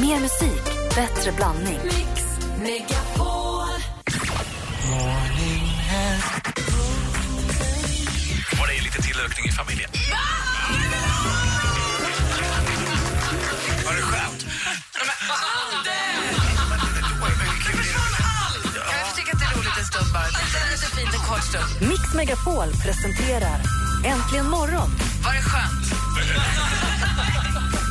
Mer musik, bättre blandning. Mix Megapol. Var det lite tillökning i familjen? Var det skönt? Mix Megapol presenterar Äntligen morgon Var det skönt?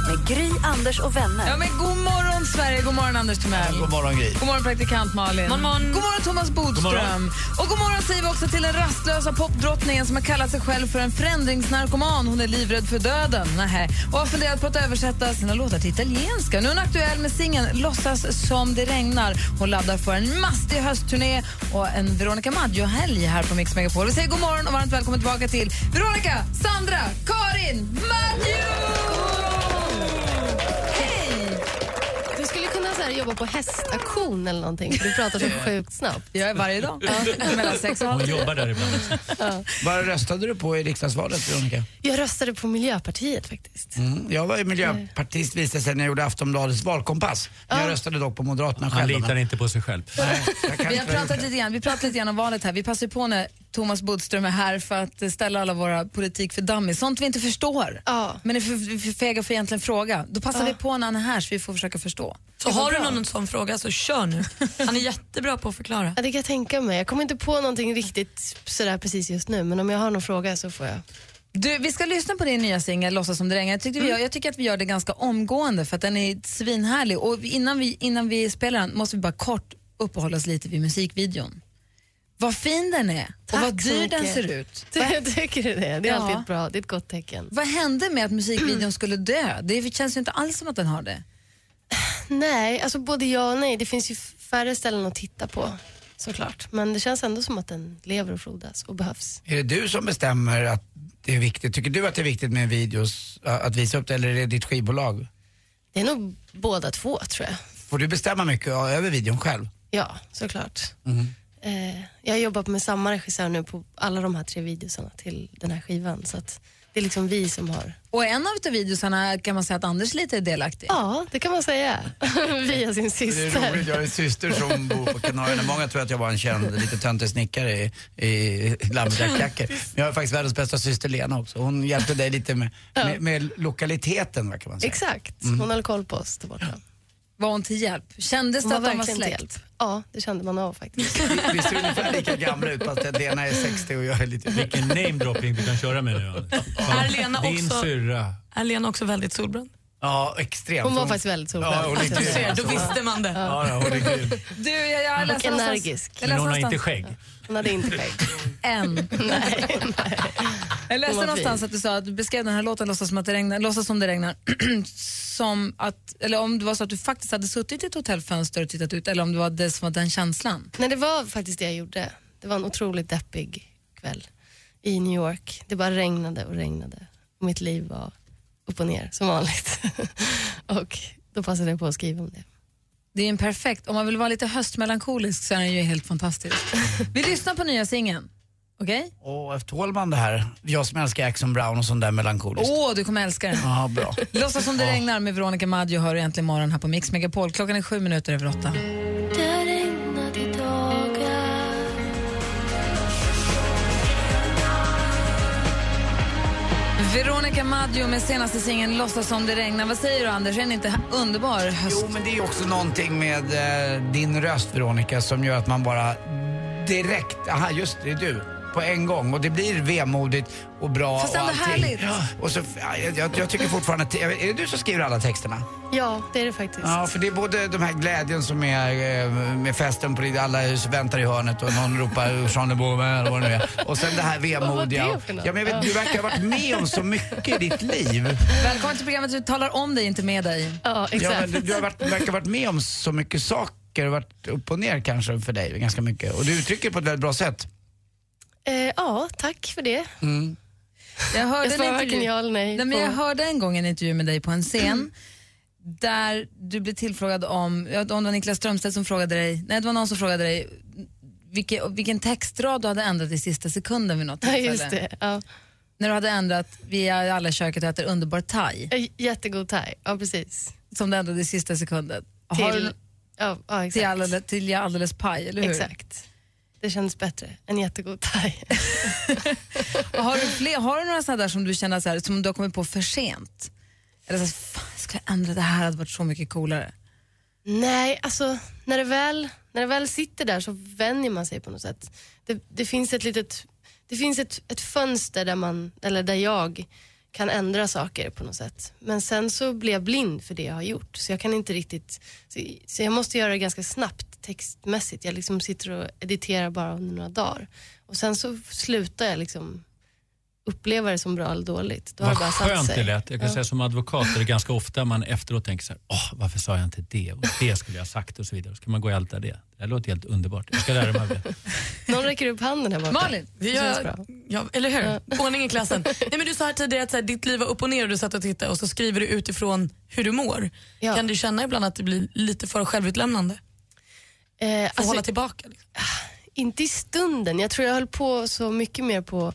Med Gry, Anders och vänner. Ja, men god morgon, Sverige. God morgon, Anders Timell. God morgon, Gry. God morgon, praktikant Malin. God morgon, god morgon Thomas Bodström. Och god morgon säger vi också till den rastlösa popdrottningen som har kallat sig själv för en förändringsnarkoman. Hon är livrädd för döden. Nähä. Och har funderat på att översätta sina låtar till italienska. Nu är hon aktuell med singeln Låtsas som det regnar. Hon laddar för en mastig höstturné och en Veronica Maggio-helg här på Mix Megapol. Vi säger god morgon och varmt välkommen tillbaka till Veronica, Sandra, Karin, Maggio! Skulle kunna så här, jobba på hästaktion eller någonting, för du pratar så sjukt snabbt. Jag är varje dag. Mellan sex och halv Hon jobbar där ibland. Vad röstade du på i riksdagsvalet, Veronica? Jag röstade på Miljöpartiet faktiskt. Mm. Jag var ju miljöpartist visade sig när jag gjorde Aftonbladets valkompass. Men jag röstade dock på Moderaterna Han själv. litar inte på sig själv. Nej, jag kan Vi har pratat lite grann, vi pratar lite grann om valet här. Vi passar på när Thomas Bodström är här för att ställa alla våra politik för dummies. Sånt vi inte förstår. Ja. Men är för, för fega för egentligen fråga. Då passar vi på när han är här så vi får försöka förstå. Så har du någon sån fråga så kör nu. Han är jättebra på att förklara. Ja, det kan jag tänka mig. Jag kommer inte på någonting riktigt sådär precis just nu, men om jag har någon fråga så får jag. Du, vi ska lyssna på din nya singel Låtsas som det regnar. Jag, tyckte vi gör, jag tycker att vi gör det ganska omgående för att den är svinhärlig. Och innan vi, innan vi spelar den måste vi bara kort uppehålla oss lite vid musikvideon. Vad fin den är och Tack vad så dyr den ser ut. Jag tycker det. Det är Ja. alltid ett bra, det är ett gott tecken. Vad hände med att musikvideon skulle dö? Det känns ju inte alls som att den har det. Nej, alltså både ja och nej. Det finns ju färre ställen att titta på såklart. Men det känns ändå som att den lever och frodas och behövs. Är det du som bestämmer att det är viktigt? Tycker du att det är viktigt med videos, ä, att visa upp det, eller är det ditt skivbolag? Det är nog båda två tror jag. Får du bestämma mycket ja, över videon själv? Ja, såklart. Eh, jag har jobbat med samma regissör nu på alla de här tre videosarna till den här skivan. Så att det är liksom vi som har... Och en av videosarna kan man säga att Anders lite är delaktig. Ja, det kan man säga. Via sin Det är syster. roligt, jag har en syster som bor på Kanarierna. Många tror att jag var en känd lite töntig snickare i, i lammjackjackor. Men jag har faktiskt världens bästa syster Lena också. Hon hjälpte dig lite med, med, med lokaliteten, kan man säga. Exakt, hon håller koll på oss där borta. Var hon till hjälp? Kändes Hon det att de var släkt? hjälp. Ja, det kände man av faktiskt. Vi ser ungefär lika gamla ut fast att Lena är 60 och jag är lite... Vilken namedropping du kan köra med nu. Är Lena Din också, syrra. är Lena också väldigt solbränd? Ja, extremt. Hon var faktiskt väldigt solbränd. Ja, hon jag grym. säga. Då visste man det. Ja, ja, hon är grym. Du, jag, jag Och någonstans- energisk. Jag Men läste hon har inte någonstans- skägg. Hon hade inte skägg. Än. nej, nej. Jag läste någonstans att du sa att du beskrev den här låten Låtsas som, att det regnar, låtsas som det regnar som att, eller om det var så att du faktiskt hade suttit i ett hotellfönster och tittat ut eller om det var det som var den känslan. Nej, det var faktiskt det jag gjorde. Det var en otroligt deppig kväll i New York. Det bara regnade och regnade. Och mitt liv var upp och ner som vanligt. och då passade jag på att skriva om det. Det är en perfekt, om man vill vara lite höstmelankolisk så är den ju helt fantastisk. Vi lyssnar på nya singeln. Okej? Och tål man det här? Jag som älskar Jackson Brown och sån där melankoliskt. Åh, du kommer älska den. Ja, bra. Låtsas som det regnar med Veronica Maggio hör du äntligen morgon här på Mix Megapol. Klockan är sju minuter över åtta. Veronica Maggio med senaste singeln Låtsas som det regnar. Vad säger du Anders, är den inte underbar höst? Jo, men det är också någonting med eh, din röst Veronica som gör att man bara direkt, aha just det, det är du. På en gång och det blir vemodigt och bra Fast och ändå allting. härligt. Och så, ja, jag, jag tycker fortfarande att, är det du som skriver alla texterna? Ja, det är det faktiskt. Ja, för det är både de här glädjen som är eh, med festen på det, alla väntar i hörnet och någon ropar Jean Le Beauvais eller vad det nu är. Och sen det här vemodiga. Vad var det för något? Ja, men jag vet, du verkar ha varit med om så mycket i ditt liv. Välkommen till programmet Vi talar om dig, inte med dig. Ja, Ja, exakt. men du, du har varit, verkar ha varit med om så mycket saker och varit upp och ner kanske för dig ganska mycket. Och du uttrycker det på ett väldigt bra sätt. Eh, ja, tack för det. Jag hörde, Jag svarar en varken intervju, ja eller nej. nej, men jag hörde en gång en intervju med dig på en scen där du blev tillfrågad om, ja, om det var Niklas Strömstedt som frågade dig, nej det var någon som frågade dig vilken, vilken textrad du hade ändrat i sista sekunden vid något Ja, tillfälle. just det. Ja. När du hade ändrat, vi är alla i köket och äter underbar thai. Eh, Jättegod thai, ja precis. som det ändrade i sista sekunden. Har Till, du, ja, ja, exakt. till, alldeles, till jag alldeles paj, eller hur? Exakt. Det känns bättre. En jättegod thai. Har du, fler, har du några sådana där som du känner så här, som du har kommit på för sent? Eller så här, fan, jag skulle ändra det här, hade varit så mycket coolare. Nej, alltså när det, väl, när det väl sitter där så vänjer man sig på något sätt. Det, det finns ett litet det finns ett, ett fönster där, man, eller där jag kan ändra saker på något sätt. Men sen så blir jag blind för det jag har gjort. Så jag kan inte riktigt, så, så jag måste göra det ganska snabbt textmässigt. Jag liksom sitter och editerar bara under några dagar. Och sen så slutar jag liksom uppleva det som bra eller dåligt. Då har Vad det bara satt skönt sig. det lät. Jag kan Ja. säga som advokat är det ganska ofta man efteråt tänker så här, Åh, varför sa jag inte det och det skulle jag ha sagt och så vidare. Så kan man gå och älta det. Det här låter helt underbart. Jag ska lära mig av det. Någon räcker upp handen här borta. Malin? Ja, bra. ja, eller hur? Ordning i klassen. Nej, men du sa här tidigare att så här, ditt liv var upp och ner och du satt och tittade och så skriver du utifrån hur du mår. Ja. Kan du känna ibland att det blir lite för självutlämnande? Eh, alltså, hålla tillbaka? Liksom. Inte i stunden. Jag tror jag höll på så mycket mer på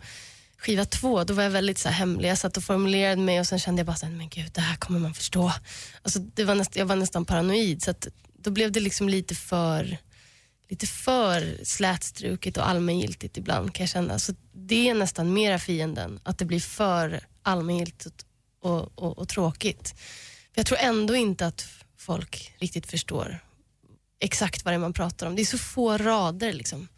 skiva två. Då var jag väldigt så här hemlig. Jag satt och formulerade mig och sen kände jag bara så här, men gud, det här kommer man förstå. Alltså, det var näst, jag var nästan paranoid. Så att, då blev det liksom lite för, lite för slätstruket och allmängiltigt ibland kan jag känna. Så det är nästan mera fienden, att det blir för allmängiltigt och, och, och tråkigt. För jag tror ändå inte att folk riktigt förstår exakt vad det är man pratar om. Det är så få rader liksom.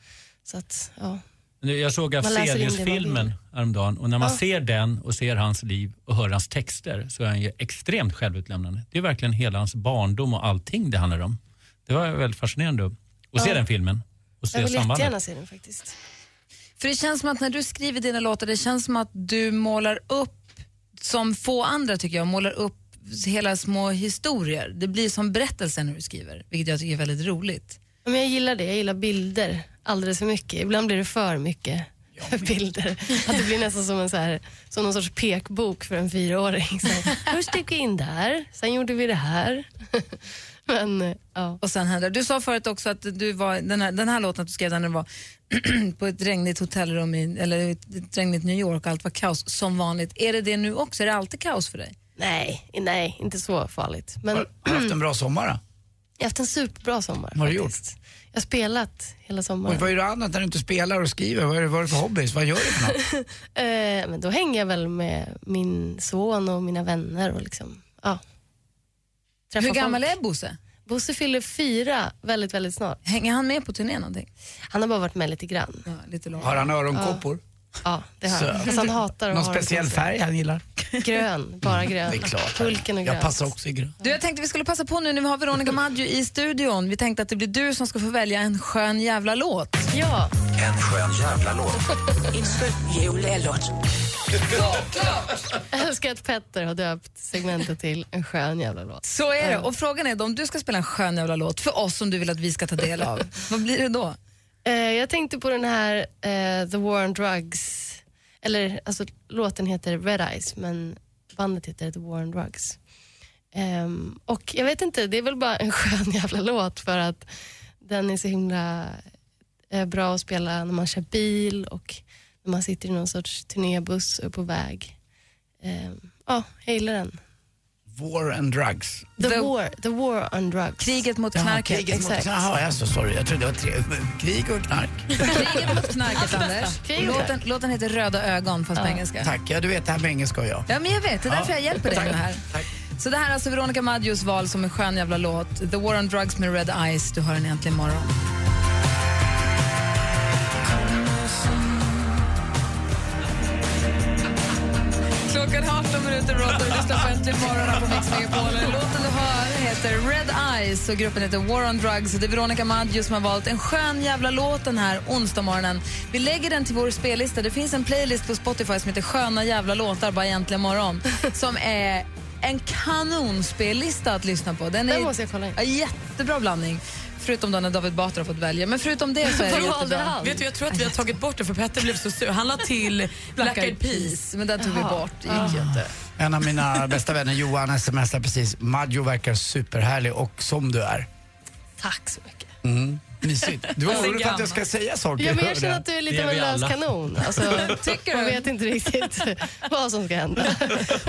Så att, ja. Jag såg Man läser in det man Afzelius-filmen häromdagen och när man Ja. ser den och ser hans liv och hör hans texter så är han ju extremt självutlämnande. Det är verkligen hela hans barndom och allting det handlar om. Det var väldigt fascinerande att se Ja. den filmen och se Jag vill sambandet. jättegärna se den faktiskt. För det känns som att när du skriver dina låtar, det känns som att du målar upp, som få andra tycker jag, målar upp hela små historier. Det blir som berättelser när du skriver, vilket jag tycker är väldigt roligt. Ja, Men jag gillar det, jag gillar bilder alldeles för mycket. Ibland blir det för mycket bilder. Att det blir nästan som, en så här, som någon sorts pekbok för en fyraåring. Så här, Först gick vi in där, sen gjorde vi det här. Men ja. Och sen händer Du sa förut också att du var, den, här, den här låten att du skrev den när du var på ett regnigt hotellrum, i, eller ett regnigt New York och allt var kaos som vanligt. Är det det nu också? Är det alltid kaos för dig? Nej, nej, inte så farligt. Men Har har du haft en bra sommar då? jag har haft en superbra sommar. Vad har du faktiskt. Jag har spelat hela sommaren. Och vad gör du annat när du inte spelar och skriver? Vad är det, vad är det för hobbys? Vad gör du för något? Eh, men då hänger jag väl med min son och mina vänner och liksom, ja. Träffar Hur gammal folk. är Bosse? Bosse fyller fyra väldigt, väldigt snart. Hänger han med på turné någonting? Han har bara varit med lite grann. Ja, lite långt. Har han öronkoppor? Ja, det har Så. han. Fast han hatar att Någon speciell färg han gillar? Grön, bara grön. Det är klart. Pulken och grön. Jag passar också i grön. Du, jag tänkte vi skulle passa på nu när vi har Veronica Maggio i studion. Vi tänkte att det blir du som ska få välja en skön jävla låt. Ja, En skön jävla låt. jag älskar att Petter har döpt segmentet till En skön jävla låt. Så är det. Och frågan är då, om du ska spela en skön jävla låt för oss som du vill att vi ska ta del av, vad blir det då? Eh, jag tänkte på den här eh, The War on Drugs. Eller alltså låten heter Red Eyes men bandet heter The War on Drugs. Um, och jag vet inte, det är väl bara en skön jävla låt för att den är så himla eh, bra att spela när man kör bil och när man sitter i någon sorts turnébuss och är på väg. Um, Ja, jag gillar den. War and drugs. The, The- war, the war on Drugs. Kriget mot Jaha, knarket. kriget mot... exakt. Jaha, jag är så sorry. Jag trodde det var tre... Krig och knark. Kriget mot knarket, Anders. Krig och Låten, låten heter Röda ögon, fast på engelska. Tack. Ja, du vet det här med engelska och jag. Ja, men jag vet. Det är därför jag hjälper dig nu här. Tack. Så det här är alltså Veronica Maggios val som en skön jävla låt. The War on Drugs med Red Eyes. Du hör den äntligen imorgon. Klockan är 18 minuter brott och du lyssnar på Äntligen morgon här på Mix Megapol. Låten du hör heter Red Eyes och gruppen heter War on Drugs. Det är Veronica Maggio som har valt en skön jävla låt den här onsdagsmorgonen. Vi lägger den till vår spellista. Det finns en playlist på Spotify som heter Sköna jävla låtar bara Äntligen morgon som är en kanonspellista att lyssna på. Den är måste jag kolla in. Ja, jättebra blandning. Förutom då när David Batra har fått välja. Men förutom det så är det jättebra. Vet du, jag tror att vi har tagit bort det för Petter blev så sur. Han la till Black Eyed Peas. Men den tog vi bort. Det gick ju inte. En av mina bästa vänner, Johan, smsade precis. Maggio verkar superhärlig och som du är. Tack så mycket. Mm. Mysigt. Du var orolig för att jag ska säga saker. Ja, men jag känner att du är lite av en lös kanon. Alltså, Tycker man du? vet inte riktigt vad som ska hända.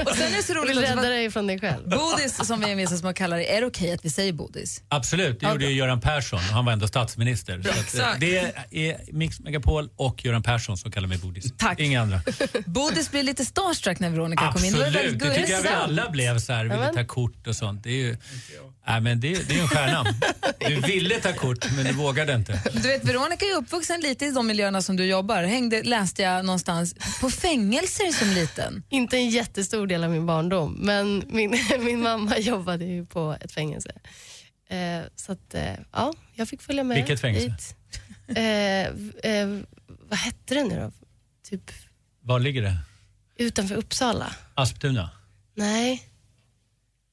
Och sen är det så roligt vill rädda dig från dig själv. Bodis, som vi envisas med att kalla det, är det okej att vi säger bodis? Absolut, det gjorde ju Göran Persson. Han var ändå statsminister. Så att, eh, Exakt. det är Mix Megapol och Göran Persson som kallar mig Bodis. Tack. Inga andra. Bodis blir lite starstruck när Veronica kom in. Absolut, det tycker jag vi gulligt. alla blev. så här, ville ta kort och sånt. Det är ju, nej, men det, är- det är ju en stjärna. Du ville ta kort, men du vågade inte. Du vet, Veronica är uppvuxen lite i de miljöerna som du jobbar. Hängde, läste jag någonstans, på fängelser som liten. Inte en jättestor del av min barndom, men min, min mamma jobbade ju på ett fängelse. Eh, så att, eh, ja, jag fick följa med Vilket fängelse? dit. Eh, eh, vad hette det nu då? Typ Var ligger det? utanför Uppsala? Asptuna? Nej.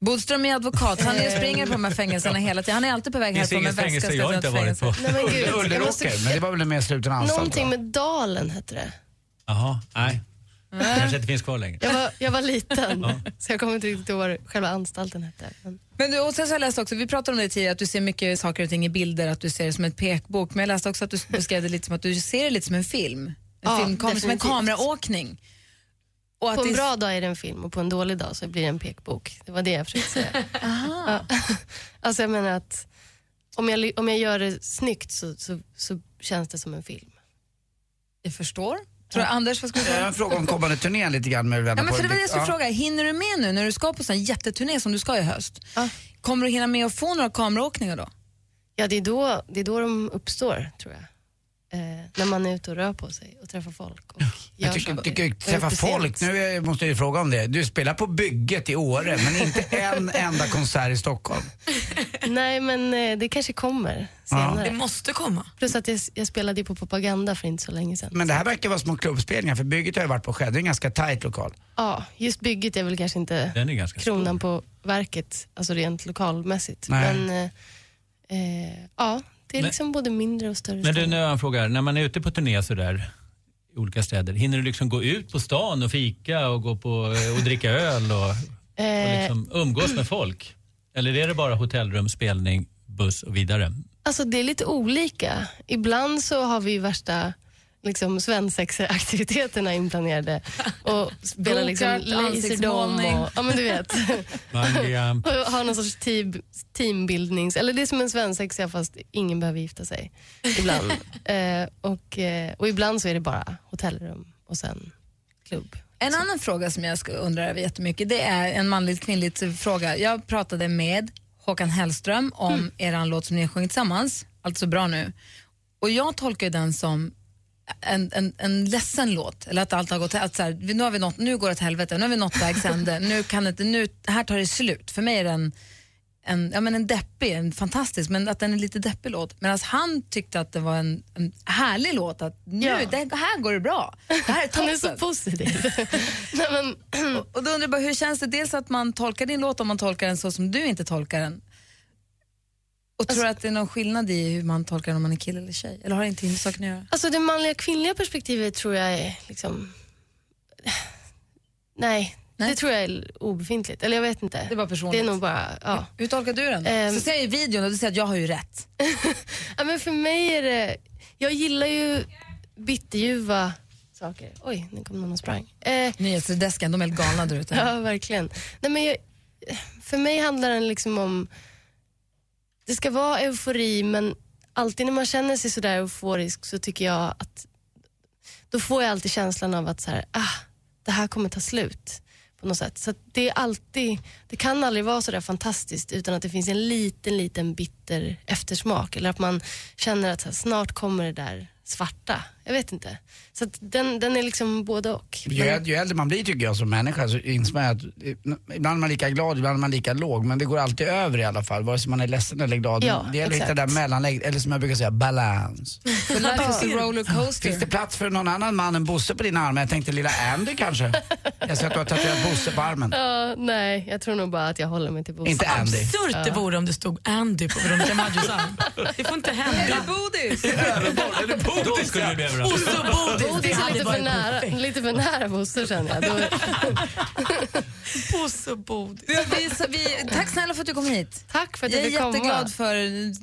Bodström är advokat, han är springer på de här fängelserna hela tiden. Han är alltid på väg Det finns härifrån med inget väska. fängelse ska jag till inte ett varit på. fängelse. Nej men gud. jag måste, Ulleråker, men det var väl en mer sluten anstalt? någonting med Dalen hette det. Jaha, nej. Kanske inte finns kvar längre. Jag var, jag var liten, så jag kommer inte riktigt ihåg vad själva anstalten hette. Men, Men du, och sen så har jag läst också, vi pratade om det tidigare, att du ser mycket saker och ting i bilder, att du ser det som en pekbok. Men jag läste också att du beskrev det lite som att du ser det lite som en film. En Ja, filmkamera, som en kameraåkning. Och att på en bra dag är det en film och på en dålig dag så blir det en pekbok. Det var det jag försökte säga. Ja. Alltså jag menar att om jag, om jag gör det snyggt så, så, så känns det som en film. Jag förstår. Tror du, Anders, vad ska du Jag har säga? en fråga om kommande turnén lite grann. Med Ja, men för det var det jag skulle Ja. fråga. Hinner du med nu när du ska på sån jätteturné som du ska i höst? Ja. Kommer du hinna med att få några kameraåkningar då? Ja, det är då, det är då de uppstår tror jag. Eh, när man är ute och rör på sig och träffar folk. Och Jag tycker, tycker träffa folk, nu måste jag ju fråga om det. Du spelar på bygget i Åre, men inte en enda konsert i Stockholm. Nej, men eh, det kanske kommer senare. Det måste komma. Plus att jag, jag spelade ju på Propaganda för inte så länge sedan. Men det här verkar vara små klubbspelningar, för bygget har ju varit på själv. Det är en ganska tajt lokal. Ja, just bygget är väl kanske inte Den är ganska kronan på verket, alltså rent lokalmässigt. Nej. Men eh, eh, ja, det är Men- liksom både mindre och större Men du, nu har jag en fråga. När man är ute på turné sådär i olika städer, hinner du liksom gå ut på stan och fika och gå på eh, och dricka öl och, och Eh, liksom umgås med folk? Eller är det bara hotellrum, spelning, buss och vidare? Alltså det är lite olika. Ibland så har vi värsta liksom, svensexaktiviteterna inplanerade och spelar liksom laserdom och, ja men du vet. Och har någon sorts team, teambildnings... Eller det är som en svensexa fast ingen behöver gifta sig. Ibland. eh, och, eh, och ibland så är det bara hotellrum och sen klubb. En annan fråga som jag ska undra över jättemycket, det är en manligt kvinnligt fråga. Jag pratade med Håkan Hellström om Mm. er låt som ni har sjungit tillsammans, Alltså bra nu. Och jag tolkar ju den som en, en, en ledsen låt, eller att allt har gått, att så här, nu, har vi nått, nu går det åt helvete, nu har vi nått vägs ände, nu kan det inte, nu, här tar det slut. För mig är den en, ja, men en deppig, en fantastisk, men att den är lite deppig låt. Medan han tyckte att det var en, en härlig låt, att nu, Ja. det här går det bra. Det här är Han är så positiv. Nej, men, Och, och då undrar jag bara, hur känns det dels att man tolkar din låt om man tolkar den så som du inte tolkar den? Och tror du att det är någon skillnad i hur man tolkar om man är kille eller tjej? Eller har det inte med saken att göra? Alltså det manliga kvinnliga perspektivet tror jag är liksom... Nej, Nej. det tror jag är obefintligt. Eller jag vet inte. Det är bara personligt. Det är nog bara, ja. Hur tolkar du den? Ehm. så ser jag i videon och du säger att jag har ju rätt. ja men för mig är det, jag gillar ju bitterljuva saker. Oj, nu kom någon och sprang. Eh, Nyhetsdesken, de är helt galna där ute. ja, verkligen. Nej, men jag, för mig handlar den liksom om, det ska vara eufori men alltid när man känner sig sådär euforisk så tycker jag att då får jag alltid känslan av att så här, ah, det här kommer ta slut på något sätt. Så att det är alltid, det kan aldrig vara sådär fantastiskt utan att det finns en liten, liten bitter eftersmak eller att man känner att så här, snart kommer det där svarta. Jag vet inte. Så att den, den är liksom både och. Ju, äl- ju äldre man blir tycker jag som människa så inser man att eh, ibland är man lika glad, ibland är man lika låg. Men det går alltid över i alla fall, vare sig man är ledsen eller glad. Ja, det gäller att hitta det där mellanläget, eller som jag brukar säga, balans. Life is a rollercoaster. Finns det plats för någon annan man än Bosse på dina armar? Jag tänkte lilla Andy kanske? Jag ser att du har tatuerat Bosse på armen. Ja, nej, jag tror nog bara att jag håller mig till Bosse. Inte Andy. Absurt det vore om det stod Andy på Veronica Maggios arm. Det får inte hända. Bodis! Då skulle det bli överallt. Bosse och Bodis, Bodis är lite för nära, lite för nära Bosse känner jag. Bosse och Bodis. Vi, vi, så vi, tack snälla för att du kom hit. tack för att Jag jag är jätteglad för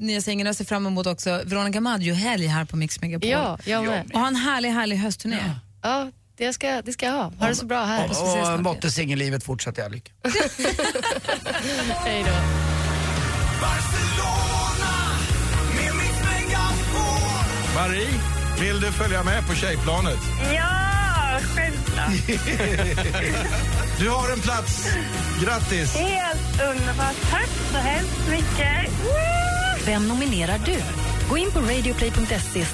nya singeln och ser fram emot också Veronica Maggio-helg här på Mix Megapol. Ja, jag med. Och ha en härlig, härlig höstturné. Ja, det ska, det ska jag ha. Ha det så bra här. Och, och snart. måtte singellivet fortsätta jag lycka. Hej då. Marie, vill du följa med på tjejplanet? Ja, självklart. Du har en plats. Grattis! Helt underbart. Tack så hemskt mycket. Vem nominerar du? Gå in på radioplay.se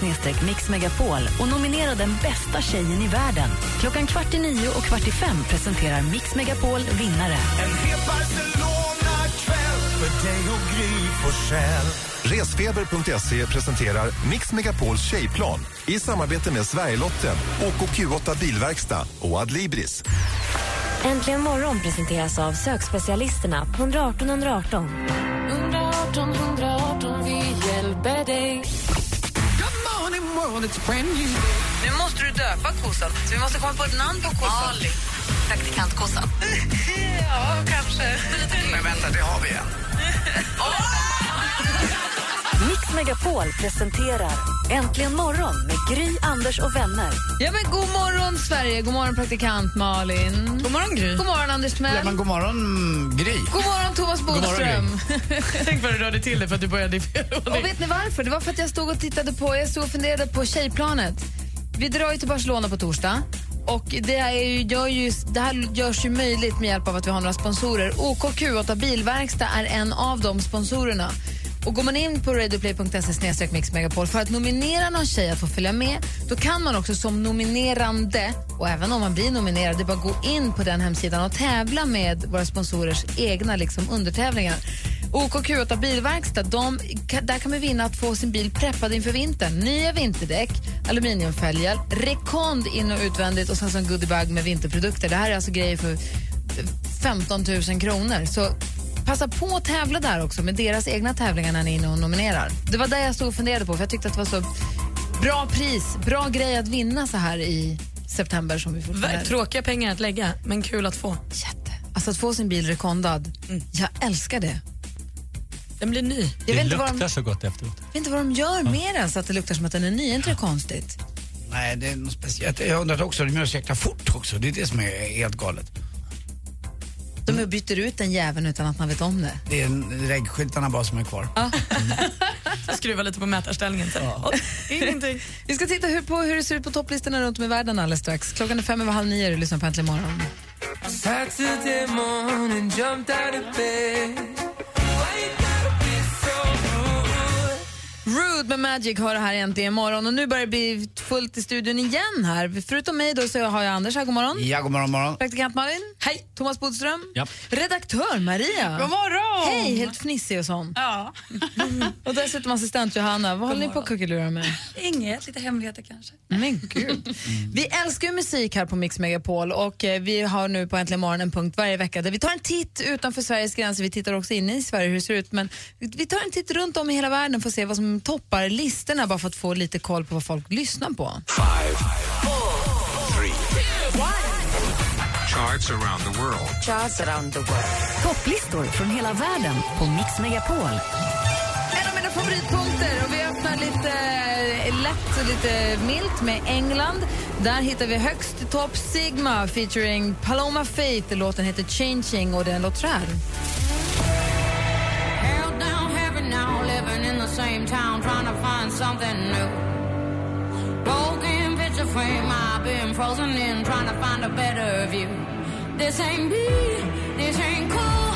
mixmegapol och nominera den bästa tjejen i världen. Klockan kvart i nio och kvart i fem presenterar Mix Megapol vinnare. Resfeber.se presenterar Mix Megapols tjejplan i samarbete med Sverigelotten, OKQ8 Bilverkstad och Adlibris. Äntligen morgon presenteras av sökspecialisterna på 118 118. 118 118, vi hjälper dig. Nu måste du döpa kossan, så vi måste komma på ett namn på kossan. Ali. Praktikantkossan. ja, kanske. Men vänta, det har vi en. Mix Megapol presenterar Äntligen morgon med Gry, Anders och vänner. Ja, men god morgon, Sverige. God morgon, praktikant Malin. God morgon, Gry. God morgon, Anders Timell. Ja, men god morgon, Gry. God morgon, Thomas morgon, Bodström. Tänk vad du rörde till det för att du började i fel och vet ni varför? Det var för att jag stod och tittade på, jag stod och funderade på tjejplanet. Vi drar ju till Barcelona på torsdag. Och det, är ju, gör ju, det här görs ju möjligt med hjälp av att vi har några sponsorer. OKQ8 Bilverkstad är en av de sponsorerna. Och Går man in på radioplay.se mixmegapol för att nominera någon tjej att få följa med, då kan man också som nominerande, och även om man blir nominerad, det bara gå in på den hemsidan och tävla med våra sponsorers egna liksom, undertävlingar. OKQ8 Bilverkstad, de, där kan man vinna att få sin bil preppad inför vintern. Nya vinterdäck, aluminiumfälgar, rekond in och utvändigt och sen så en goodiebag med vinterprodukter. Det här är alltså grejer för 15 000 kronor. Så passa på att tävla där också med deras egna tävlingar när ni är inne och nominerar. Det var det jag stod och funderade på för jag tyckte att det var så bra pris, bra grej att vinna så här i september som vi fortfarande är. Tråkiga pengar att lägga, men kul att få. Jätte. Alltså att få sin bil rekondad, jag älskar det. Den blir ny. Jag Det vet inte, vad luktar de, så gott efteråt. jag vet inte vad de gör med den så att det luktar som att den är ny. Är inte det konstigt? Nej, det är något speciellt. Jag undrar också, de gör så jäkla fort också. Det är det som är helt galet. De byter ut den jäveln utan att man vet om det. Det är regskyltarna bara som är kvar. Skruva lite på mätarställningen. Så. Ja. Ingenting. Vi ska titta hur, på hur det ser ut på topplistorna runt om i världen alldeles strax. Klockan är fem över halv nio och du lyssnar på Äntligen morgon. Saturday morning, jumped out of bed. Rude med Magic har det här äntligen imorgon och nu börjar det bli fullt i studion igen här. Förutom mig då så har jag Anders här, god morgon. Ja, god morgon, morgon. Praktikant Malin. Hej. Thomas Bodström. Ja. Redaktör Maria. God morgon! Hej, helt fnissig och sån. Ja. Och dessutom assistent Johanna. Vad håller ni på att kuckelura med? Inget, lite hemligheter kanske. Men gud. Vi älskar ju musik här på Mix Megapol och eh, vi har nu på Äntligen morgon en punkt varje vecka där vi tar en titt utanför Sveriges gränser. Vi tittar också in i Sverige hur det ser ut men vi tar en titt runt om i hela världen för att se vad som toppar listorna bara för att få lite koll på vad folk lyssnar på. Charts around the world. Charts around the world. Topplistor från hela världen på Mix Megapol. En av mina favoritpunkter och vi öppnar lite eh, lätt och lite milt med England. Där hittar vi högst i topp Sigma featuring Paloma Faith. Låten heter Changing och den låter så här. Now, living in the same town, trying to find something new. Broken picture frame, I've been frozen in, trying to find a better view. This ain't me, this ain't cool,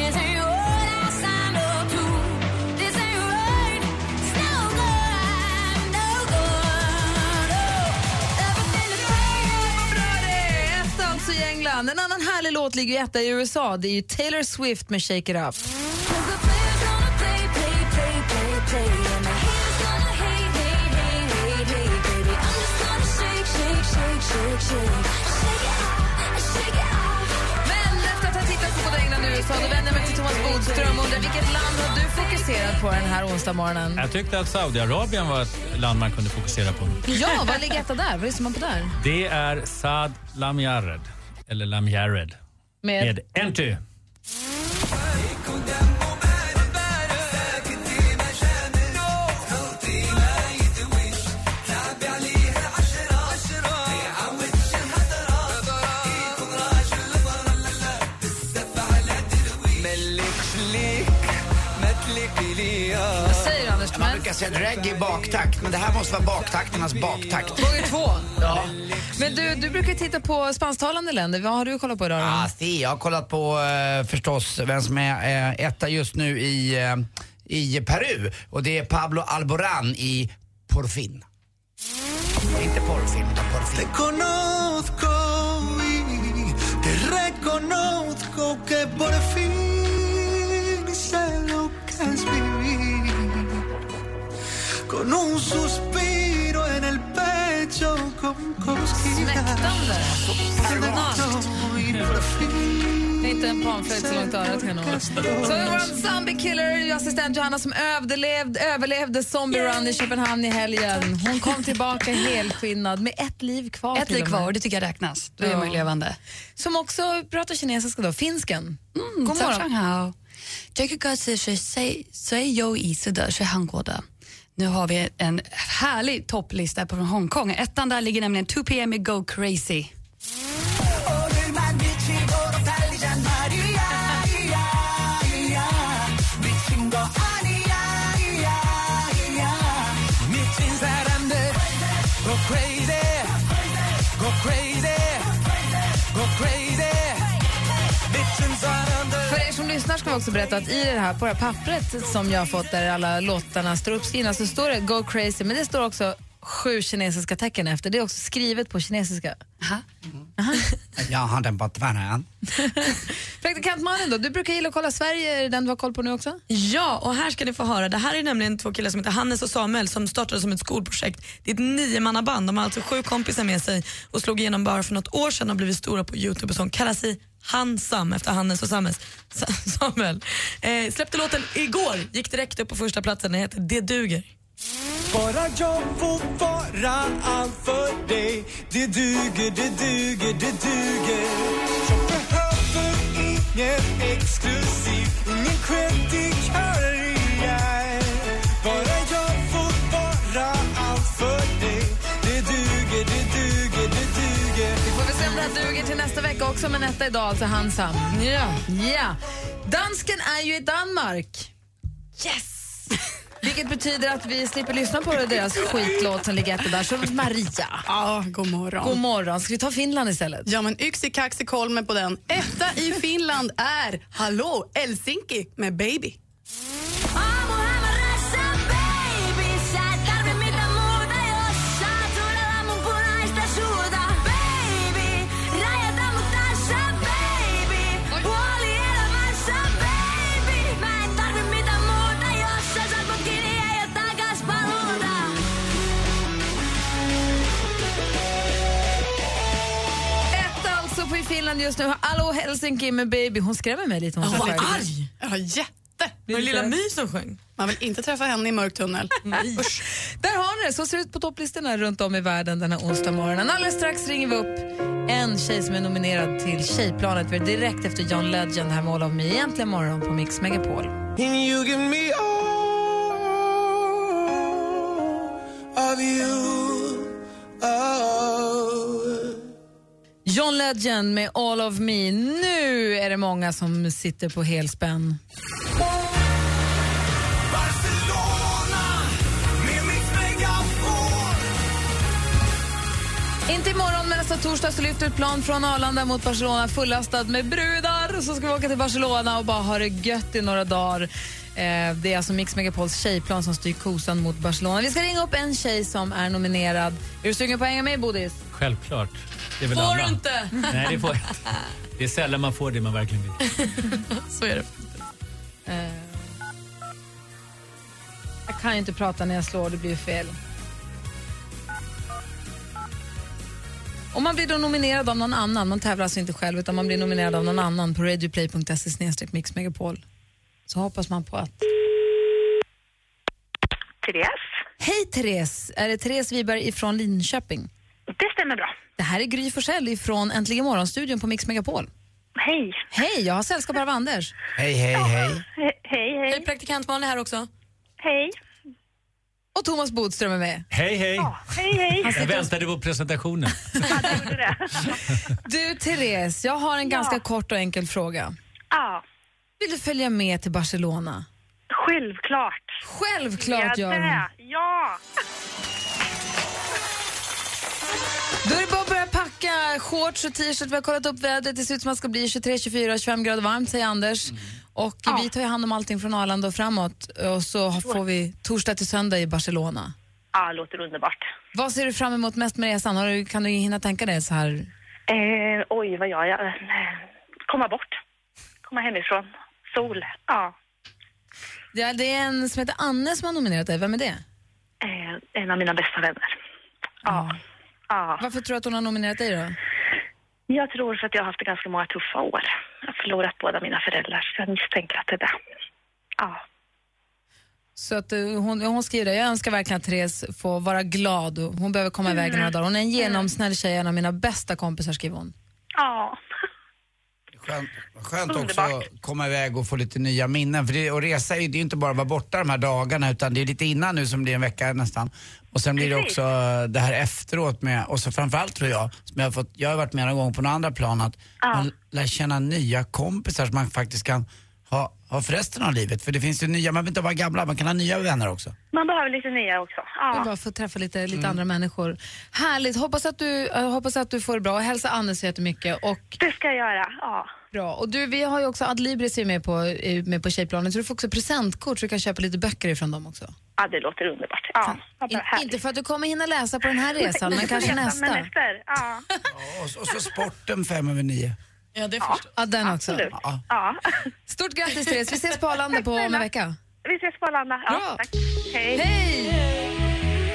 this ain't what I signed up to. This ain't right, no good, no good. Oh, everything is är! Etta alltså i England. En annan härlig låt ligger ju etta i USA. Det är ju Taylor Swift med Shake It Up. USA då vänder mig till Thomas Bodström undrar vilket land har du fokuserat på den här onsdag morgonen. Jag tyckte att Saudiarabien var ett land man kunde fokusera på. Ja, vad ligger etta där? Vad lyssnar man på där? Det är Saad Lamjared, eller Lamjared, Med? med Enty. Säga reggae är baktakt, men det här måste vara baktakternas baktakt. Gånger två. Ja. Men du, du brukar titta på spansktalande länder. Vad har du kollat på idag? då? Ah, si, jag har kollat på eh, förstås vem som är eh, etta just nu i, eh, i Peru och det är Pablo Alborán i Porfin. Inte porrfilm, utan porrfilm. conozco y te reconozco que por fin con un suspiro en el pecho con cosquillas. Y por fin Det är inte en panflöjt så långt örat kan nog. Så det var en zombie killer, assistent Johanna som överlevde, överlevde Zombie Run i Köpenhamn i helgen. Hon kom tillbaka helskinnad med ett liv kvar. Ett till liv och med. kvar, det tycker jag räknas. Då är Ja. man ju levande. Som också pratar kinesiska då, finsken. Mm, God morgon. 好，这个歌词是最最有意思的，是韩国的。 Nu har vi en härlig topplista från Hongkong. Ettan där ligger nämligen 2 PM med Go Crazy. Lyssnar ska vi också berätta att i det här, på det här pappret som jag har fått där alla låtarna står uppskrivna så står det Go crazy men det står också sju kinesiska tecken efter. Det är också skrivet på kinesiska. Jag har den på tvären. Praktikant Malin då, du brukar gilla att kolla Sverige, är det den du har koll på nu också? Ja, och här ska ni få höra. Det här är nämligen två killar som heter Hannes och Samuel som startade som ett skolprojekt. Det är ett niomannaband. De har alltså sju kompisar med sig och slog igenom bara för något år sedan och blivit stora på Youtube och som kallar sig Hansam efter Hannes och Samuels, Samuel. Eh, släppte låten igår, gick direkt upp på första platsen. Den heter Det duger. Bara jag får vara allt för dig Det duger, det duger, det duger Jag behöver ingen exklusiv Ingen creddig vecka också, men etta idag alltså Hansam. Ja. ja. Dansken är ju i Danmark. Yes! Vilket betyder att vi slipper lyssna på deras skitlåt som ligger etta där. Så Maria. Ja, god morgon. God morgon. Ska vi ta Finland istället? Ja, men Yksi Kaksi Kolme på den. Etta i Finland är Hallå Helsinki med Baby. Finland just nu. Hallå Helsinki med Baby. Hon skrämmer mig lite. Hon var arg. Ja, jätte. Var det lilla My som sjöng? Man vill inte träffa henne i mörk tunnel. Där har ni det. Så ser det ut på topplistorna runt om i världen den här onsdag morgonen. Alldeles strax ringer vi upp en tjej som är nominerad till Tjejplanet. Vi är direkt efter John Legend här med All of Me. Egentligen morgon på Mix Megapol. And you give me all of you John Legend med All of Me. Nu är det många som sitter på helspänn. Inte imorgon, men nästa torsdag så lyfter ett plan från Arlanda mot Barcelona fullastad med brudar. Så ska vi åka till Barcelona och bara ha det gött i några dagar. Eh, det är alltså Mix Megapols tjejplan som styr kosan mot Barcelona. Vi ska ringa upp en tjej som är nominerad. Är du sugen på att hänga med, Bodis? Självklart. Det är väl Får alla. du inte? Nej, det får jag inte. Det är sällan man får det man verkligen vill. Så är det. Eh, jag kan ju inte prata när jag slår, det blir fel. Om man blir då nominerad av någon annan, man tävlar alltså inte själv utan man blir nominerad av någon annan på radioplay.se mixmegapol så hoppas man på att Therese. Hej Therese! Är det Therese Wiberg ifrån Linköping? Det stämmer bra. Det här är Gry Forssell ifrån Äntligen morgonstudion på Mix Megapol. Hej. Hej, jag har sällskap av Anders. Hej, hej, hej. He- hej, hej. Är praktikant Malin här också? Hej. Och Thomas Bodström är med. Hej, hej. Hej, hej. Jag väntade på presentationen. Du Therese, jag har en ganska kort och enkel fråga. Ja, Vill du följa med till Barcelona? självklart. Självklart gör hon. Ja. Då är det bara att börja packa shorts och t-shirt. Vi har kollat upp vädret. Det ser ut som att det ska bli 23, 24, 25 grader varmt, säger Anders. Och vi tar ju hand om allting från Arlanda och framåt. Och så får vi torsdag till söndag i Barcelona. Ja, låter underbart. Vad ser du fram emot mest med resan? Har du, kan du hinna tänka dig så här? Eh, oj, vad gör jag? Komma bort. Komma hemifrån. Sol. Ja. Ja, det är en som heter Anne som har nominerat dig. Vem är det? Eh, en av mina bästa vänner. Ja. Ja. Varför tror du att hon har nominerat dig då? Jag tror för att jag har haft ganska många tuffa år. Jag har förlorat båda mina föräldrar, så jag misstänker att det är det. Ja. Så att eh, hon, hon skriver det. Jag önskar verkligen att Therese får vara glad. Hon behöver komma iväg Mm. några dagar. Hon är en genomsnäll tjej, en av mina bästa kompisar, skriver hon. Ja. Skönt, skönt också att komma iväg och få lite nya minnen. För det, och resa är ju det är inte bara att vara borta de här dagarna utan det är lite innan nu som blir en vecka nästan. Och sen blir det också det här efteråt med, och så framförallt tror jag, som jag har fått, jag har varit med några gånger på några andra plan, att man lär känna nya kompisar som man faktiskt kan ha, ha för resten av livet. För det finns ju nya, man behöver inte vara gamla, man kan ha nya vänner också. Man behöver lite nya också. Ja. bara få träffa lite, lite Mm. andra människor. Härligt. Hoppas att, du, jag hoppas att du får det bra. Hälsa Anne så jättemycket. Och, Det ska jag göra. Ja. bra. Och du, vi har ju också Adlibris är med på, är med på tjejplanen, så du får också presentkort så du kan köpa lite böcker ifrån dem också. ja, det låter underbart. Ja. In, bara inte för att du kommer hinna läsa på den här resan, men kanske nästa. Men efter. Ja. Och, och så sporten fem över nio. Ja, det ja. Ja, den också. Absolut. Ja. Ja. Stort grattis Therese, vi ses på Arlanda på om en vecka. Vi ses på Arlanda. Ja, Bra. tack. Hej. Hej!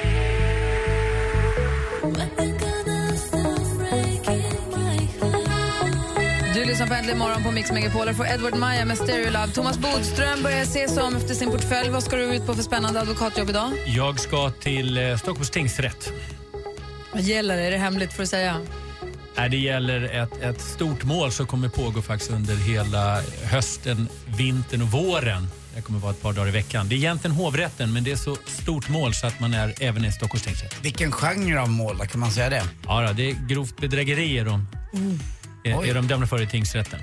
Du lyssnar på Äntligen morgon på Mix Megapol och får Edward Maja med Stereo Love. Thomas Bodström börjar se sig om efter sin portfölj. Vad ska du ut på för spännande advokatjobb idag? Jag ska till eh, Stockholms tingsrätt. Vad gäller det? Är det hemligt för att säga? Det gäller ett, ett stort mål som kommer pågå faktiskt under hela hösten, vintern och våren. Det kommer vara ett par dagar i veckan. Det är egentligen hovrätten, men det är så stort mål så att man är även i Stockholms tingsrätt. Vilken genre av mål då, kan man säga det? Ja, då, det är grovt bedrägeri är de, är, är de dömda för i tingsrätten.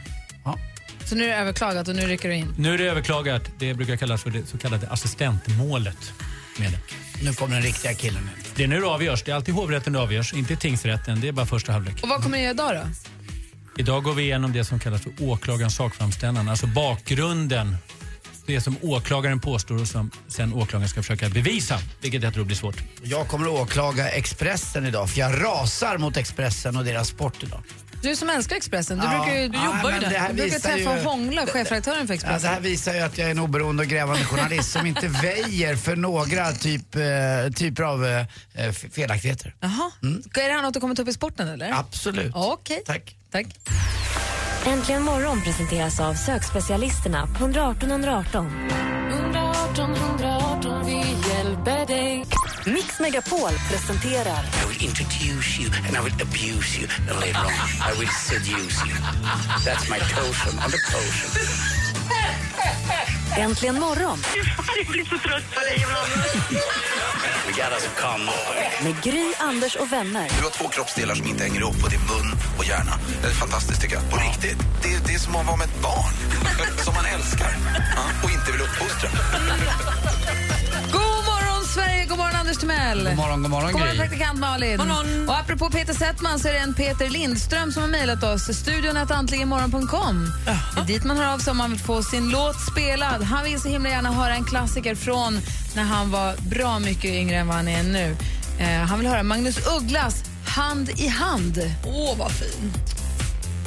Så nu är det överklagat och nu rycker du in? Nu är det överklagat. Det brukar kallas för det så kallade assistentmålet. Med det. Nu kommer den riktiga killen. Det är nu det avgörs. Det är alltid hovrätten det avgörs, inte tingsrätten. Det är bara första halvlek. Och vad kommer ni göra idag då? Idag går vi igenom det som kallas för åklagarens sakframställan, alltså bakgrunden. Det som åklagaren påstår och som sen åklagaren ska försöka bevisa, vilket jag tror blir svårt. Jag kommer att åklaga Expressen idag för jag rasar mot Expressen och deras sport idag. Du som älskar Expressen, du, Ja. brukar ju, du Ja, jobbar ju men det här där. Du brukar träffa ju- och hångla chefredaktören för Ja, Expressen. det här visar ju att jag är en oberoende och grävande journalist som inte väjer för några typ, eh, typer av eh, felaktigheter. Jaha. Ska- Är det här något du kommer ta upp i sporten eller? Absolut. Okej. Tack. Tack. Äntligen morgon presenteras av sökspecialisterna på 118 118. 118 118, vi hjälper dig. Mix Megapol presenterar I will introduce you and I will abuse you and later on I will seduce you. That's my potion on the potion. Äntligen morgon Jag blir så trött på dig ibland. We got us come med Gry, Anders och vänner. Du har två kroppsdelar som inte hänger ihop och det är mun och hjärna. Det är fantastiskt tycker jag. På riktigt. Det är, det är som att vara med ett barn. som man älskar. Ja, och inte vill uppfostra. God morgon Sverige, god morgon Anders Timell. God morgon, god morgon God morgon praktikant Malin. morgon. Och apropå Peter Settman så är det en Peter Lindström som har mejlat oss. Studion att antligenmorgon.com. Det är dit man hör av sig om man vill få sin låt spelad. Han vill så himla gärna höra en klassiker från när han var bra mycket yngre än vad han är nu. Eh, han vill höra Magnus Ugglas Hand i hand. Åh, vad fin.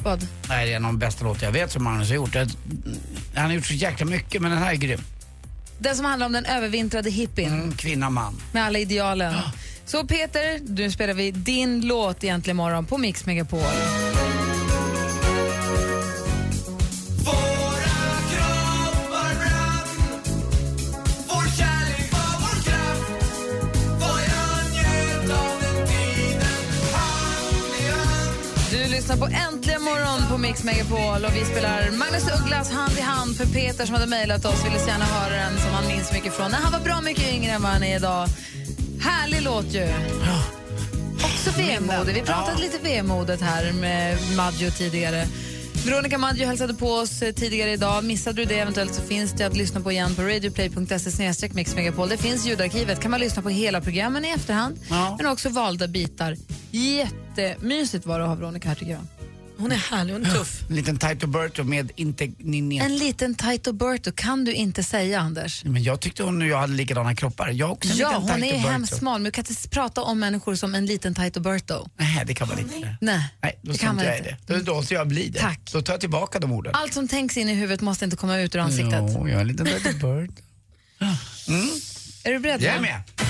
Vad? Nej, det är en av de bästa låtar jag vet som Magnus har gjort. Jag- Han har gjort så jäkla mycket men den här är grym. Den som handlar om den övervintrade hippien. Mm, kvinna, man. Med alla idealen. Ja. Så Peter, nu spelar vi din låt egentligen imorgon på Mix Megapol. lyssnar på morgon på Mix Megapol och vi spelar Magnus Ugglas Hand i hand för Peter som hade mejlat oss ville så gärna höra den som han minns mycket från när han var bra mycket yngre än vad han är idag. Härlig låt ju. Också vemodig. Vi pratade lite vemodet här med Maggio tidigare. Veronica Maggio hälsade på oss eh, tidigare idag. Missade du det eventuellt så finns det att lyssna på igen på radioplay.se mixmegapol. Det finns ljudarkivet. kan man lyssna på hela programmen i efterhand men också valda bitar. Jättemysigt var det att ha Veronica här tycker jag. Hon är härlig, hon är tuff. En liten Taito Berto med inte ninja. En liten Taito Berto kan du inte säga, Anders. Men jag tyckte hon och jag hade likadana kroppar. Jag också en Ja, liten hon är hemskt smal, men du kan inte prata om människor som en liten Taito Berto. Nej, det kan man inte. Nej, Nej, då inte man jag inte. det. Då, ska jag bli det. Tack. Då tar jag tillbaka de orden. Allt som tänks in i huvudet måste inte komma ut ur ansiktet. Jo, jag är en liten Taito Berto. Mm. Är du beredd? Jag är va?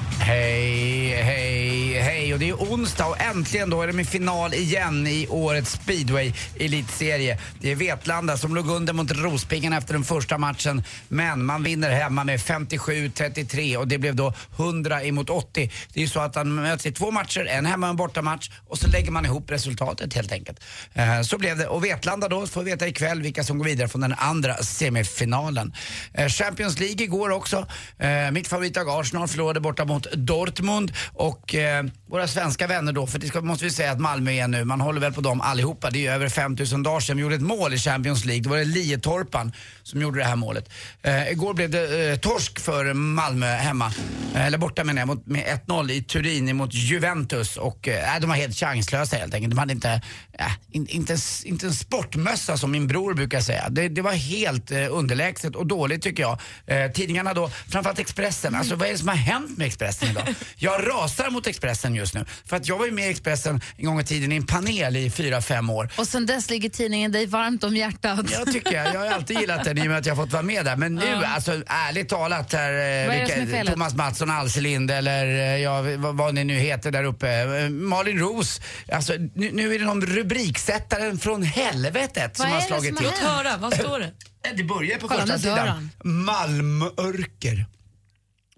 Hej, hej, hej. Och det är onsdag och äntligen då är det med final igen i årets speedway elitserie. Det är Vetlanda som låg under mot Rospiggarna efter den första matchen. Men man vinner hemma med 57-33 och det blev då 100 emot 80. Det är ju så att man möts i två matcher, en hemma och en bortamatch och så lägger man ihop resultatet helt enkelt. Eh, så blev det. Och Vetlanda då får vi veta ikväll vilka som går vidare från den andra semifinalen. Eh, Champions League igår också. Eh, mitt favoritlag Arsenal förlorade borta mot Dortmund och eh, våra svenska vänner då, för det ska, måste vi säga att Malmö är nu, man håller väl på dem allihopa. Det är ju över 5000 dagar sedan vi gjorde ett mål i Champions League. Då var det Lietorpan som gjorde det här målet. Eh, igår blev det eh, torsk för Malmö hemma, eh, eller borta menar jag, mot, med 1-0 i Turin mot Juventus och eh, de var helt chanslösa helt enkelt. De hade inte, eh, in, inte, inte en sportmössa som min bror brukar säga. Det, det var helt eh, underlägset och dåligt tycker jag. Eh, tidningarna då, framförallt Expressen, alltså vad är det som har hänt med Expressen idag? Jag rasar mot Expressen just nu. För att jag var ju med i Expressen en gång i tiden i en panel i fyra fem år. Och sen dess ligger tidningen dig varmt om hjärtat. Jag tycker jag. Jag har alltid gillat den i och med att jag har fått vara med där. Men nu, Ja. alltså ärligt talat här, eh, Vad är det som är vilka? Thomas Mattsson Alselind eller eh, ja, vad, vad ni nu heter där uppe. Eh, Malin Roos. Alltså nu, nu är det någon rubriksättaren från helvetet som Vad har är det slagit som till. har hänt? Låt höra, vad står det? Det börjar på Kolla, första sidan. han.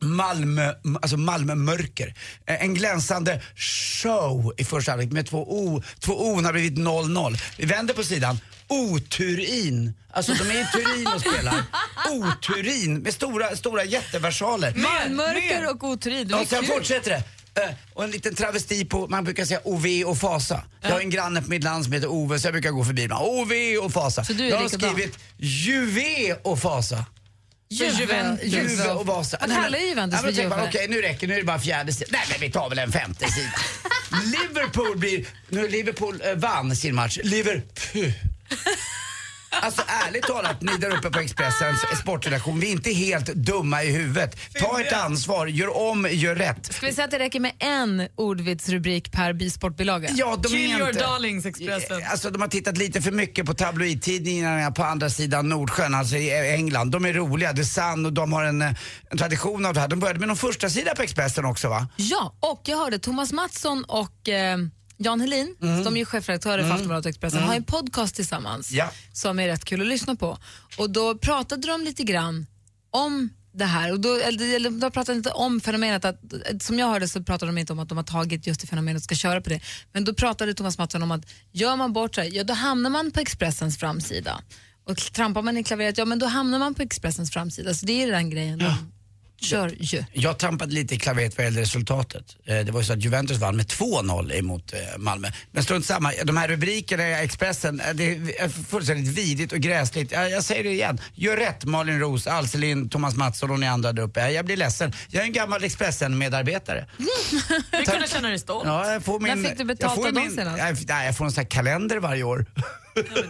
Malmö, alltså Malmömörker. Eh, En glänsande show i första halvlek med två O. Två O har blivit 0-0. Vi vänder på sidan. Oturin. Alltså de är i Turin och spelar. Oturin med stora, stora jätteversaler. Mörker och oturin, det Och sen kul. fortsätter det. Eh, Och en liten travesti på, man brukar säga OV och Fasa. Jag har en granne på mitt land som heter Ove så jag brukar gå förbi ibland. OV och Fasa. Så du är jag har likadan? skrivit Juve och Fasa. Juventus. Juve och Vasa. Men- kallar Juventus för Juve? Okej, nu räcker Nu är det bara fjärde sidan. Nej, men vi tar väl en femte sida. Liverpool blir... Nu Liverpool eh, vann sin match. Liverpool. Alltså ärligt talat, ni där uppe på Expressens sportredaktion, vi är inte helt dumma i huvudet. Ta ett ansvar, gör om, gör rätt. Ska vi säga att det räcker med en ordvitsrubrik per bisportbilaga? Ja, de Kill är your darlings, Expressen. Alltså de har tittat lite för mycket på tabloidtidningarna på andra sidan Nordsjön, alltså i England. De är roliga, The Sun och de har en, eh, en tradition av det här. De började med någon första sida på Expressen också va? Ja, och jag hörde Thomas Mattsson och eh, Jan Helin, Mm. de är ju chefredaktörer för Mm. Aftonbladet och Expressen, Mm. har en podcast tillsammans Ja. som är rätt kul att lyssna på. Och då pratade de lite grann om det här. Och då, eller, de pratade inte om fenomenet, att, som jag hörde så pratade de inte om att de har tagit just det fenomenet och ska köra på det. Men då pratade Thomas Mattsson om att gör man bort sig, ja då hamnar man på Expressens framsida. Och trampar man i klaveret, ja men då hamnar man på Expressens framsida. Så det är den grejen de kör ju. Jag trampade lite i klaveret vad gäller resultatet. Eh, Det var ju så att Juventus vann med 2-0 emot eh, Malmö. Men strunt samma, de här rubrikerna i Expressen, eh, det är fullständigt vidrigt och gräsligt. Jag, säger det igen, gör rätt Malin Roos, Alselin, Thomas Mattsson och ni andra där uppe. Jag blir ledsen. Jag är en gammal Expressen-medarbetare. Vi kunde känna dig stolt. Ja, jag får min, När fick du betalt jag får min, senast? jag, nej, jag får en sån här kalender varje år.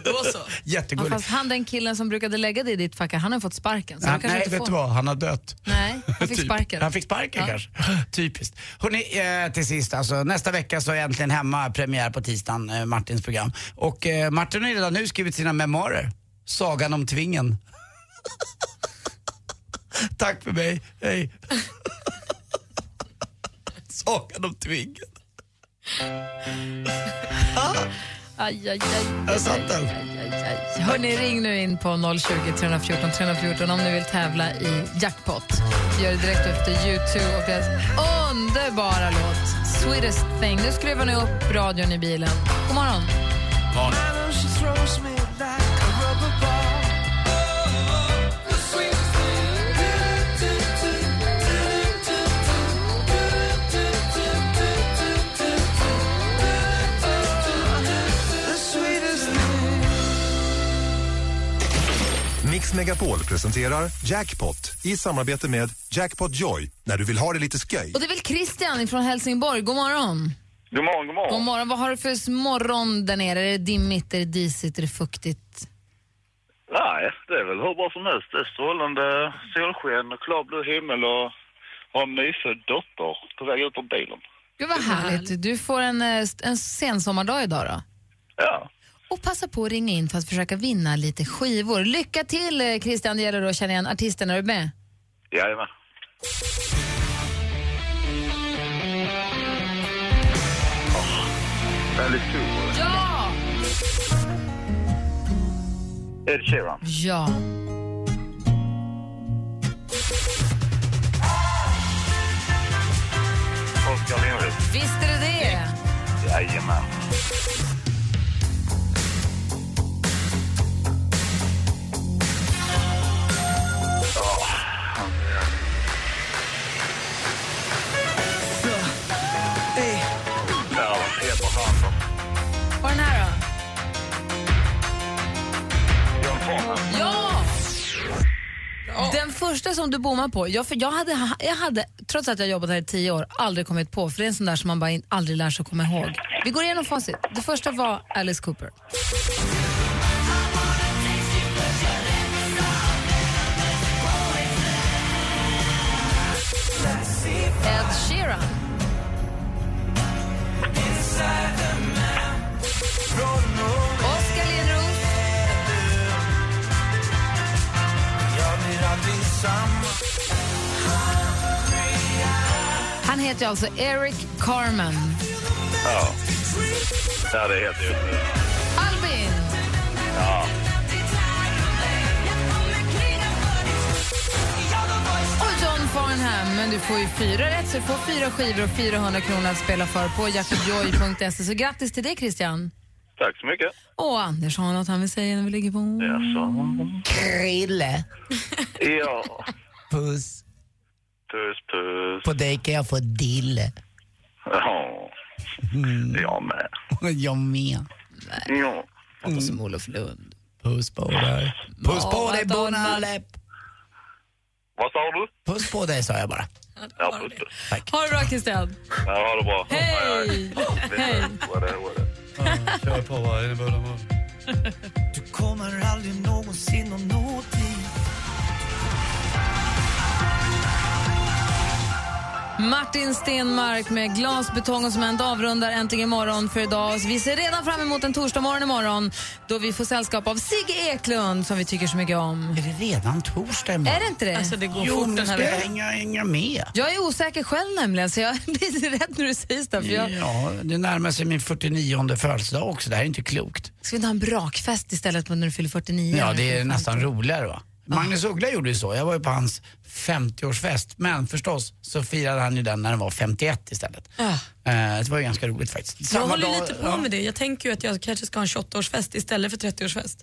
Då så. Ja, Jättegulligt. fast han den killen som brukade lägga det i ditt fack, han har fått sparken. Så Ja, du kanske nej, inte vet får. du vad? Han har dött. Nej, han fick Typ. sparken. Han fick sparken Ja. kanske. Typiskt. Hörrni, eh, till sist alltså. Nästa vecka så är jag äntligen hemma, premiär på tisdagen, eh, Martins program. Och eh, Martin har redan nu skrivit sina memoarer. Sagan om tvingen. Tack för mig, hej. Sagan om tvingen. Aj, aj, aj. Jag satt den. Hörni, ring nu in på 020 314 314 om ni vill tävla i jackpot. Gör det direkt efter U2 och deras underbara låt Sweetest thing. Nu skruvar ni upp radion i bilen. God morgon. Mix Megapol presenterar Jackpot i samarbete med Jackpot Joy när du vill ha det lite sköj. Och det är väl Christian från Helsingborg. God morgon. God morgon, god morgon. God morgon. Vad har du för morgon där nere? Är det dimmigt, är det disigt, är det fuktigt? Nej, det är väl hur bra som helst. Det är strålande solsken och klarblå himmel och har en nyfödd dotter på väg ut ur bilen. Gud vad härligt. Du får en, eh, en sensommardag idag då. Ja. Och passa på att ringa in för att försöka vinna lite skivor. Lycka till eh, Christian, det gäller då att känna igen artisten. Är du med? Jajamän. Oh, väldigt cool. Ja! Ed Sheeran. Ja. Oskar Lindros. Visst är det det? Jajamän. Den första som du bommar på, jag, för jag, hade, jag hade, trots att jag jobbat här i tio år, aldrig kommit på, för det är en sån där som man bara in, aldrig lär sig att komma ihåg. Vi går igenom facit. Det första var Alice Cooper. Heter alltså Eric Carmen. Ja. Ja, det heter ju... Albin. Ja. Och John Farnham. Men du får ju fyra rätt, så du får fyra skivor och 400 kronor att spela för på jackpotjoy.se. Så grattis till det, Christian. Tack så mycket. Och Anders har något han vill säga när vi ligger på. Krille. Ja. Puss. Puss, puss. På dig kan jag få dille. Ja. Jag med. Jag med. Ja. Låter som Olof Lund. Puss på dig. Puss på dig, Bonnaläpp. Vad sa du? Puss på dig, sa jag bara. Ja, puss, puss. Tack. Ha det bra, Christian. Ja, ha det bra. Hej! Hej! Kör på bullar. Du kommer aldrig någonsin att nå dit Martin Stenmark med glas, betong och cement avrundar äntligen morgon för idag. Vi ser redan fram emot en torsdag morgon imorgon då vi får sällskap av Sigge Eklund som vi tycker så mycket om. Är det redan torsdag imorgon? Är det inte det? Alltså det går Jo, fort men den här veckan. hänga, hänga med? Jag är osäker själv nämligen så jag blir rätt när du säger det. För jag... Ja, det närmar sig min 49 födelsedag också. Det här är inte klokt. Ska vi inte ha en brakfest istället på när du fyller 49? Ja, det är nästan roligare va? Magnus Uggla gjorde ju så. Jag var ju på hans 50-årsfest. Men förstås så firade han ju den när den var 51 istället. Ja. Eh, det var ju ganska roligt faktiskt. Jag Samma håller dag- lite på ja. med det. Jag tänker ju att jag kanske ska ha en 28-årsfest istället för 30-årsfest.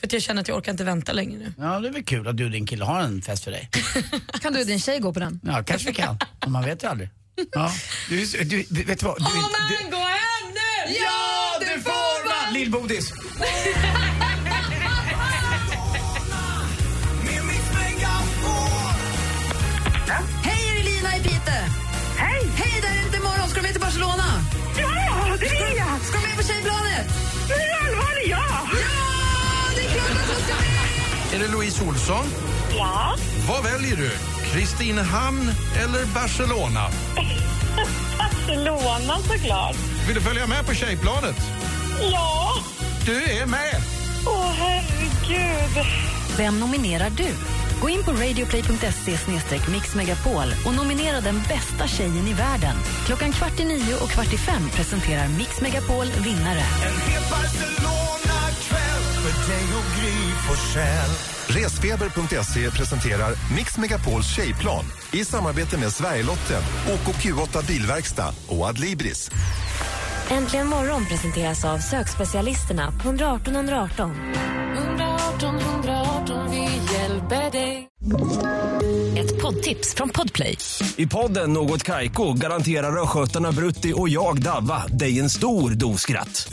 För att jag känner att jag orkar inte vänta längre nu. Ja, det är väl kul att du och din kille har en fest för dig. Kan du och din tjej gå på den? Ja, kanske vi kan. Men man vet ju aldrig. Ja. Du, du, du, vet du vad? Du, du, gå hem nu! Ja, det får man! Lill-Bodis! Är det Louise Olsson? Ja. Vad väljer du? Kristinehamn eller Barcelona? Barcelona såklart. Vill du följa med på Tjejplanet? Ja. Du är med! Åh, herregud. Vem nominerar du? Gå in på radioplay.se mixmegapol och nominera den bästa tjejen i världen. Klockan kvart i nio och kvart i fem presenterar Mix Megapol vinnare. För dig och Gry Forssell. Resfeber.se presenterar Mix Megapols tjejplan i samarbete med Sverigelotten, OKQ8 Bilverkstad och Adlibris. Äntligen morgon presenteras av sökspecialisterna på 118 118. 118 118, vi hjälper dig. Ett poddtips från Podplay. I podden Något Kaiko garanterar östgötarna Brutti och jag, Davva, dig en stor dos skratt.